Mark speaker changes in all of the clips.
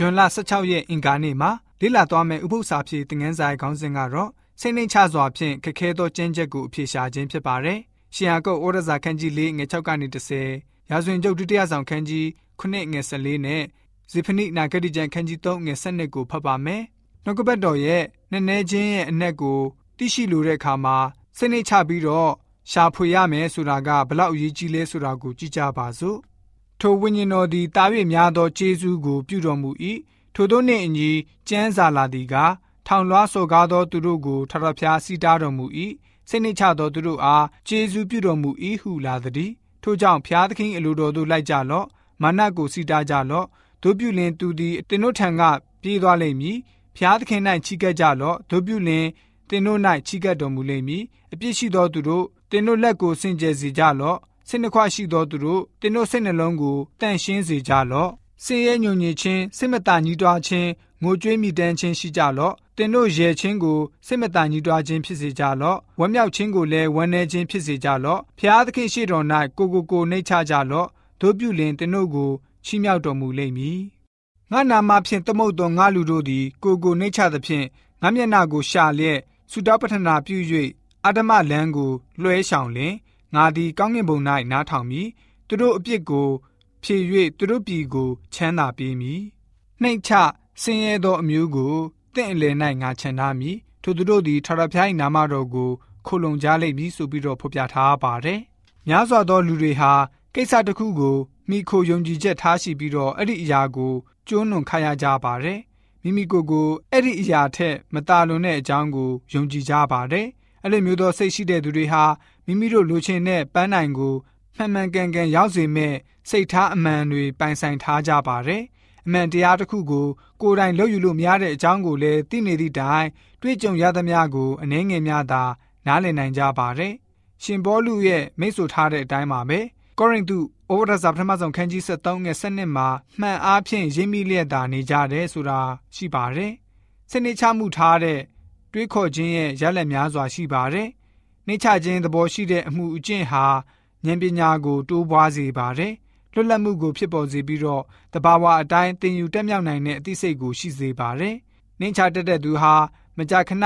Speaker 1: ဂျွန်လ16ရက်အင်္ဂါနေ့မှာလေ့လာသွားမယ့်ဥပုသ္စာပြေသင်ခန်းစာရဲ့ခေါင်းစဉ်ကတော့စိတ်နှိမ်ချစွာဖြင့်ခက်ခဲသောကျင့်ချက်ကိုအပြေရှားခြင်းဖြစ်ပါတယ်။ရှင်ယာကုတ်ဩရစာခန်းကြီး၄ငွေ6ကနေ30ရာဇဝင်ကျုပ်ဒုတိယဆောင်ခန်းကြီး9ငွေ14နဲ့ဇေဖနိနာဂတိကျမ်းခန်းကြီး3ငွေ7ကိုဖတ်ပါမယ်။နှုတ်ကပတ်တော်ရဲ့နည်းနည်းချင်းရဲ့အနက်ကိုသိရှိလိုတဲ့အခါမှာစိတ်နှိမ်ချပြီးတော့ရှာဖွေရမယ်ဆိုတာကဘလောက်အရေးကြီးလဲဆိုတာကိုကြည့်ကြပါစို့။ ထိုဝိညာဉ်တော်သည်တာ၍များသောကျေးဇူးကိုပြုတော်မူ၏။ထိုသောနှင့်အညီကျမ်းစာလာသည်ကထောင်လွှားစော်ကားသောသူတို့ကိုထထဖျားစီတားတော်မူ၏စိတ်နှိချသောသူတို့အားကျေးဇူးပြုတော်မူ၏ဟုလာသည်ထို့ကြောင့်ဖျားသခင်အလိုတော်သို့လိုက်ကြလော့မာနကိုစီတားကြလော့တို့ပြုလင်သူသည်တင်တို့ထံကပြေးသွားလိမ့်မည်ဖျားသခင်၌ချီကပ်ကြလော့တို့ပြုလင်တင်တို့၌ချီကပ်တော်မူလိမ့်မည်အပြစ်ရှိသောသူတို့တင်တို့လက်ကိုစင်ကြယ်စေကြလော့ စိတ်နှခွရှိသောသူတို့တင်တို့စိတ်နှလုံးကိုတန့်ရှင်းစေကြလော့စင်ရဲညွန်ညင်ခြင်းစိတ်မတညီးတွားခြင်းငိုကြွေးမိတမ်းခြင်းရှိကြလော့တင်တို့ရဲချင်းကိုစိတ်မတန်ကြီးတွားခြင်းဖြစ်စေကြလော့ဝမ်းမြောက်ခြင်းကိုလည်းဝမ်းနည်းခြင်းဖြစ်စေကြလော့ဖျားသခင်ရှိတော်၌ကိုကိုကိုနှိတ်ချကြလော့တို့ပြုလင်တင်တို့ကိုချီးမြှောက်တော်မူလိမ့်မည်ငါနာမဖြင့်သမုတ်သောငါလူတို့သည်ကိုကိုနှိတ်ချသဖြင့်ငါမျက်နာကိုရှာလျက်သုတောပထနာပြု၍အတ္တမလန်းကိုလွှဲဆောင်လင် ငါသည်ကောင်းကင်ဘုံ၌နားထောင်မည်သူတို့အပြစ်ကို ဖြေ၍သူတို့ပြည်ကိုချမ်းသာပေးမည်နှိတ်ချဆင်းရဲသောအမျိုးကိုတင့်အလယ်၌ငါခြံထားမည်ထိုသူတို့သည်ထာဝရဘုရား၏နာမတော်ကိုခိုလုံကြလိမ့်မည်ဆိုပြီးတော့ဖော်ပြထားပါတယ်များစွာသောလူတွေဟာကိစ္စတစ်ခုကိုမိခိုယုံကြည်ချက်ထားရှိပြီးတော့အဲ့ဒီအရာကိုကျွန်းလွန်ခါရကြပါတယ်မိမိကိုယ်ကိုအဲ့ဒီအရာထက်မตาလွန်တဲ့အကြောင်းကိုယုံကြည်ကြပါတယ် အဲ့လိုမျိုးသောစိတ်ရှိတဲ့သူတွေဟာမိမိတို့လိုချင်တဲ့ပန်းနိုင်ကိုမှန်မှန်ကန်ကန်ရောက်စေမဲ့စိတ်ထားအမှန်တွေပိုင်ဆိုင်ထားကြပါတယ်အမှန်တရားတစ်ခုကိုကိုယ်တိုင်လုပ်ယူလို့မရတဲ့အကြောင်းကိုလည်းသိနေသည့်တိုင်တွေ့ကြုံရသမျှကိုအနှဲငယ်များသာနားလည်နိုင်ကြပါတယ်။ရှင်ဘောလူရဲ့မိတ်ဆွေထားတဲ့အတိုင်းပါပဲ။ကောရိန္သုဩဝါဒစာပထမဆုံးခန်းကြီး73ငယ်7မှာမှန်အားဖြင့်ရင်းမိလျက်သာနေကြတယ်ဆိုတာရှိပါတယ်။စိတ်နှချမှုထားတဲ့ တွေးခေါ်ခြင်းရဲ့ရလဒ်များစွာရှိပါတယ်။နှိမ့်ချခြင်းသဘောရှိတဲ့အမှုအကျင့်ဟာဉာဏ်ပညာကိုတိုးပွားစေပါတယ်။လွတ်လပ်မှုကိုဖြစ်ပေါ်စေပြီးတော့တဘာဝအတိုင်းသင်ယူတက်မြောက်နိုင်တဲ့အသိစိတ်ကိုရှိစေပါတယ်။နှင်းချတတ်တဲ့သူဟာမကြာခဏ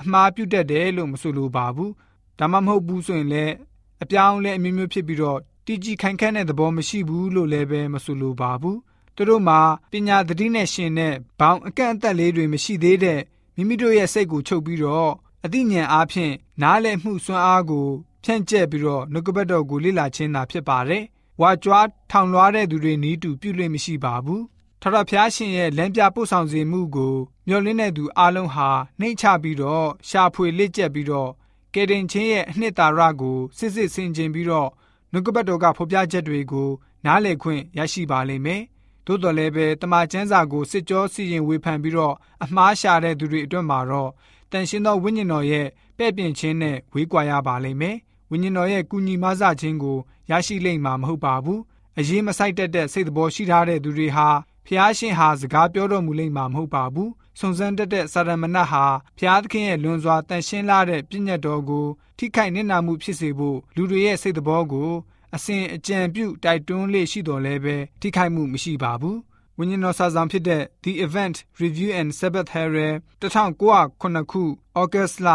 Speaker 1: အမှားပြုတ်တတ်တယ်လို့မဆိုလိုပါဘူး။ဒါမှမဟုတ်ဘူးဆိုရင်လည်းအပြောင်းလဲအမျိုးမျိုးဖြစ်ပြီးတော့တည်ကြည်ခိုင်ခန့်တဲ့သဘောမရှိဘူးလို့လည်းပဲမဆိုလိုပါဘူး။သူတို့မှာပညာသတိနဲ့ရှင်တဲ့ဘောင်အကန့်အသတ်လေးတွေမရှိသေးတဲ့ မိမိတို့ရဲ့စိတ်ကိုချုပ်ပြီးတော့အသိဉာဏ်အားဖြင့်နားလည်မှုစွမ်းအားကိုဖြန့်ကျက်ပြီးတော့နှုတ်ကပတ်တော်ကိုလေ့လာခြင်းသာဖြစ်ပါတယ်ဝါကြွားထောင်လွှားတဲ့သူတွေနီးတူပြုလို့မရှိပါဘူးထထဖျားရှင်ရဲ့လမ်းပြပို့ဆောင်စေမှုကိုမျှော်လင့်တဲ့သူအလုံးဟာနှိမ့်ချပြီးတော့ရှာဖွေလက်ကျက်ပြီးတော့ကယ်တင်ချင်းရဲ့အနှစ်သာရကိုစစ်စစ်ဆင်ခြင်ပြီးတော့နှုတ်ကပတ်တော်ကဖော်ပြချက်တွေကိုနားလည်ခွင့်ရရှိပါလိမ့်မယ်။ သို့တော်လည်းပဲတမန်ကျမ်းစာကိုစစ်ကြောစီရင်ဝေဖန်ပြီးတော့အမှားရှာတဲ့သူတွေအတွက်မှာတော့တန်ရှင်းသောဝိညာဉ်တော်ရဲ့ပဲ့ပြင်ခြင်းနဲ့ဝေးကွာရပါလိမ့်မယ်။ဝိညာဉ်တော်ရဲ့ကူညီမဆခြင်းကိုရရှိလိမ့်မှာမဟုတ်ပါဘူးအရေးမဆိုင်တတ်တဲ့စိတ်တော်ရှိထားတဲ့သူတွေဟာဖျားရှင်ဟာစကားပြောတော်မူလိမ့်မှာမဟုတ်ပါဘူးစုံစမ်းတတ်တဲ့စာရမဏတ်ဟာဖျားသခင်ရဲ့လွန်စွာတန်ရှင်းလာတဲ့ပြည့်ညတ်တော်ကိုထိခိုက်နစ်နာမှုဖြစ်စေဖို့လူတွေရဲ့စိတ်တော်ကို အစဉ်အကြံပြုတိုက်တွန်းလေးရှိတော်လဲပဲထိခိုက်မှုမရှိပါဘူးဝိညာဉ်တော်စာဆောင်ဖြစ်တဲ့ The Event Review and Sabbath Herald 1909ခုဩဂတ်လ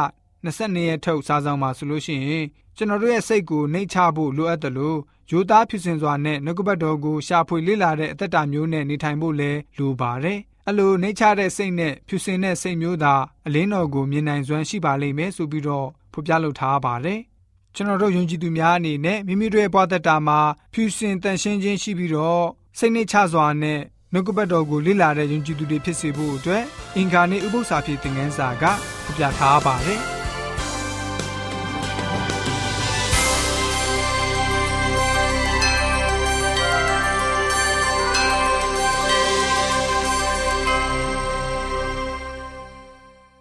Speaker 1: 22ရက်ထုတ်စာဆောင်မှာဆိုလို့ရှိရင်ကျွန်တော်တို့ရဲ့စိတ်ကိုနှိမ်ချဖို့လိုအပ်တယ်လို့ယူသားဖြစ်စဉ်စွာနဲ့နှုတ်ကပတ်တော်ကိုရှာဖွေလေ့လာတဲ့အသက်တာမျိုးနဲ့နေထိုင်ဖို့လည်းလိုပါတယ်။အလိုနှိမ်ချတဲ့စိတ်နဲ့ဖြူစင်တဲ့စိတ်မျိုးသာအလင်းတော်ကိုမြင်နိုင်စွမ်းရှိပါလိမ့်မယ်ဆိုပြီးတော့ဖော်ပြလိုထားပါတယ်။ ကျွန်တော်တို့ယုံကြည်သူများအနေနဲ့မိမိတို့ရဲ့ဘဝသက်တာမှာဖြူစင်တန်ရှင်းခြင်းရှိပြီးတော့စိတ်နှိမ်ချစွာနဲ့နှုတ်ကပတ်တော်ကိုလေ့လာတဲ့ယုံကြည်သူတွေဖြစ်စေဖို့အတွက်အင်္ဂါနေ့ဥပုသ္စာဖြစ်တဲ့ငန်းစာကဖော်ပြထားပါတယ်။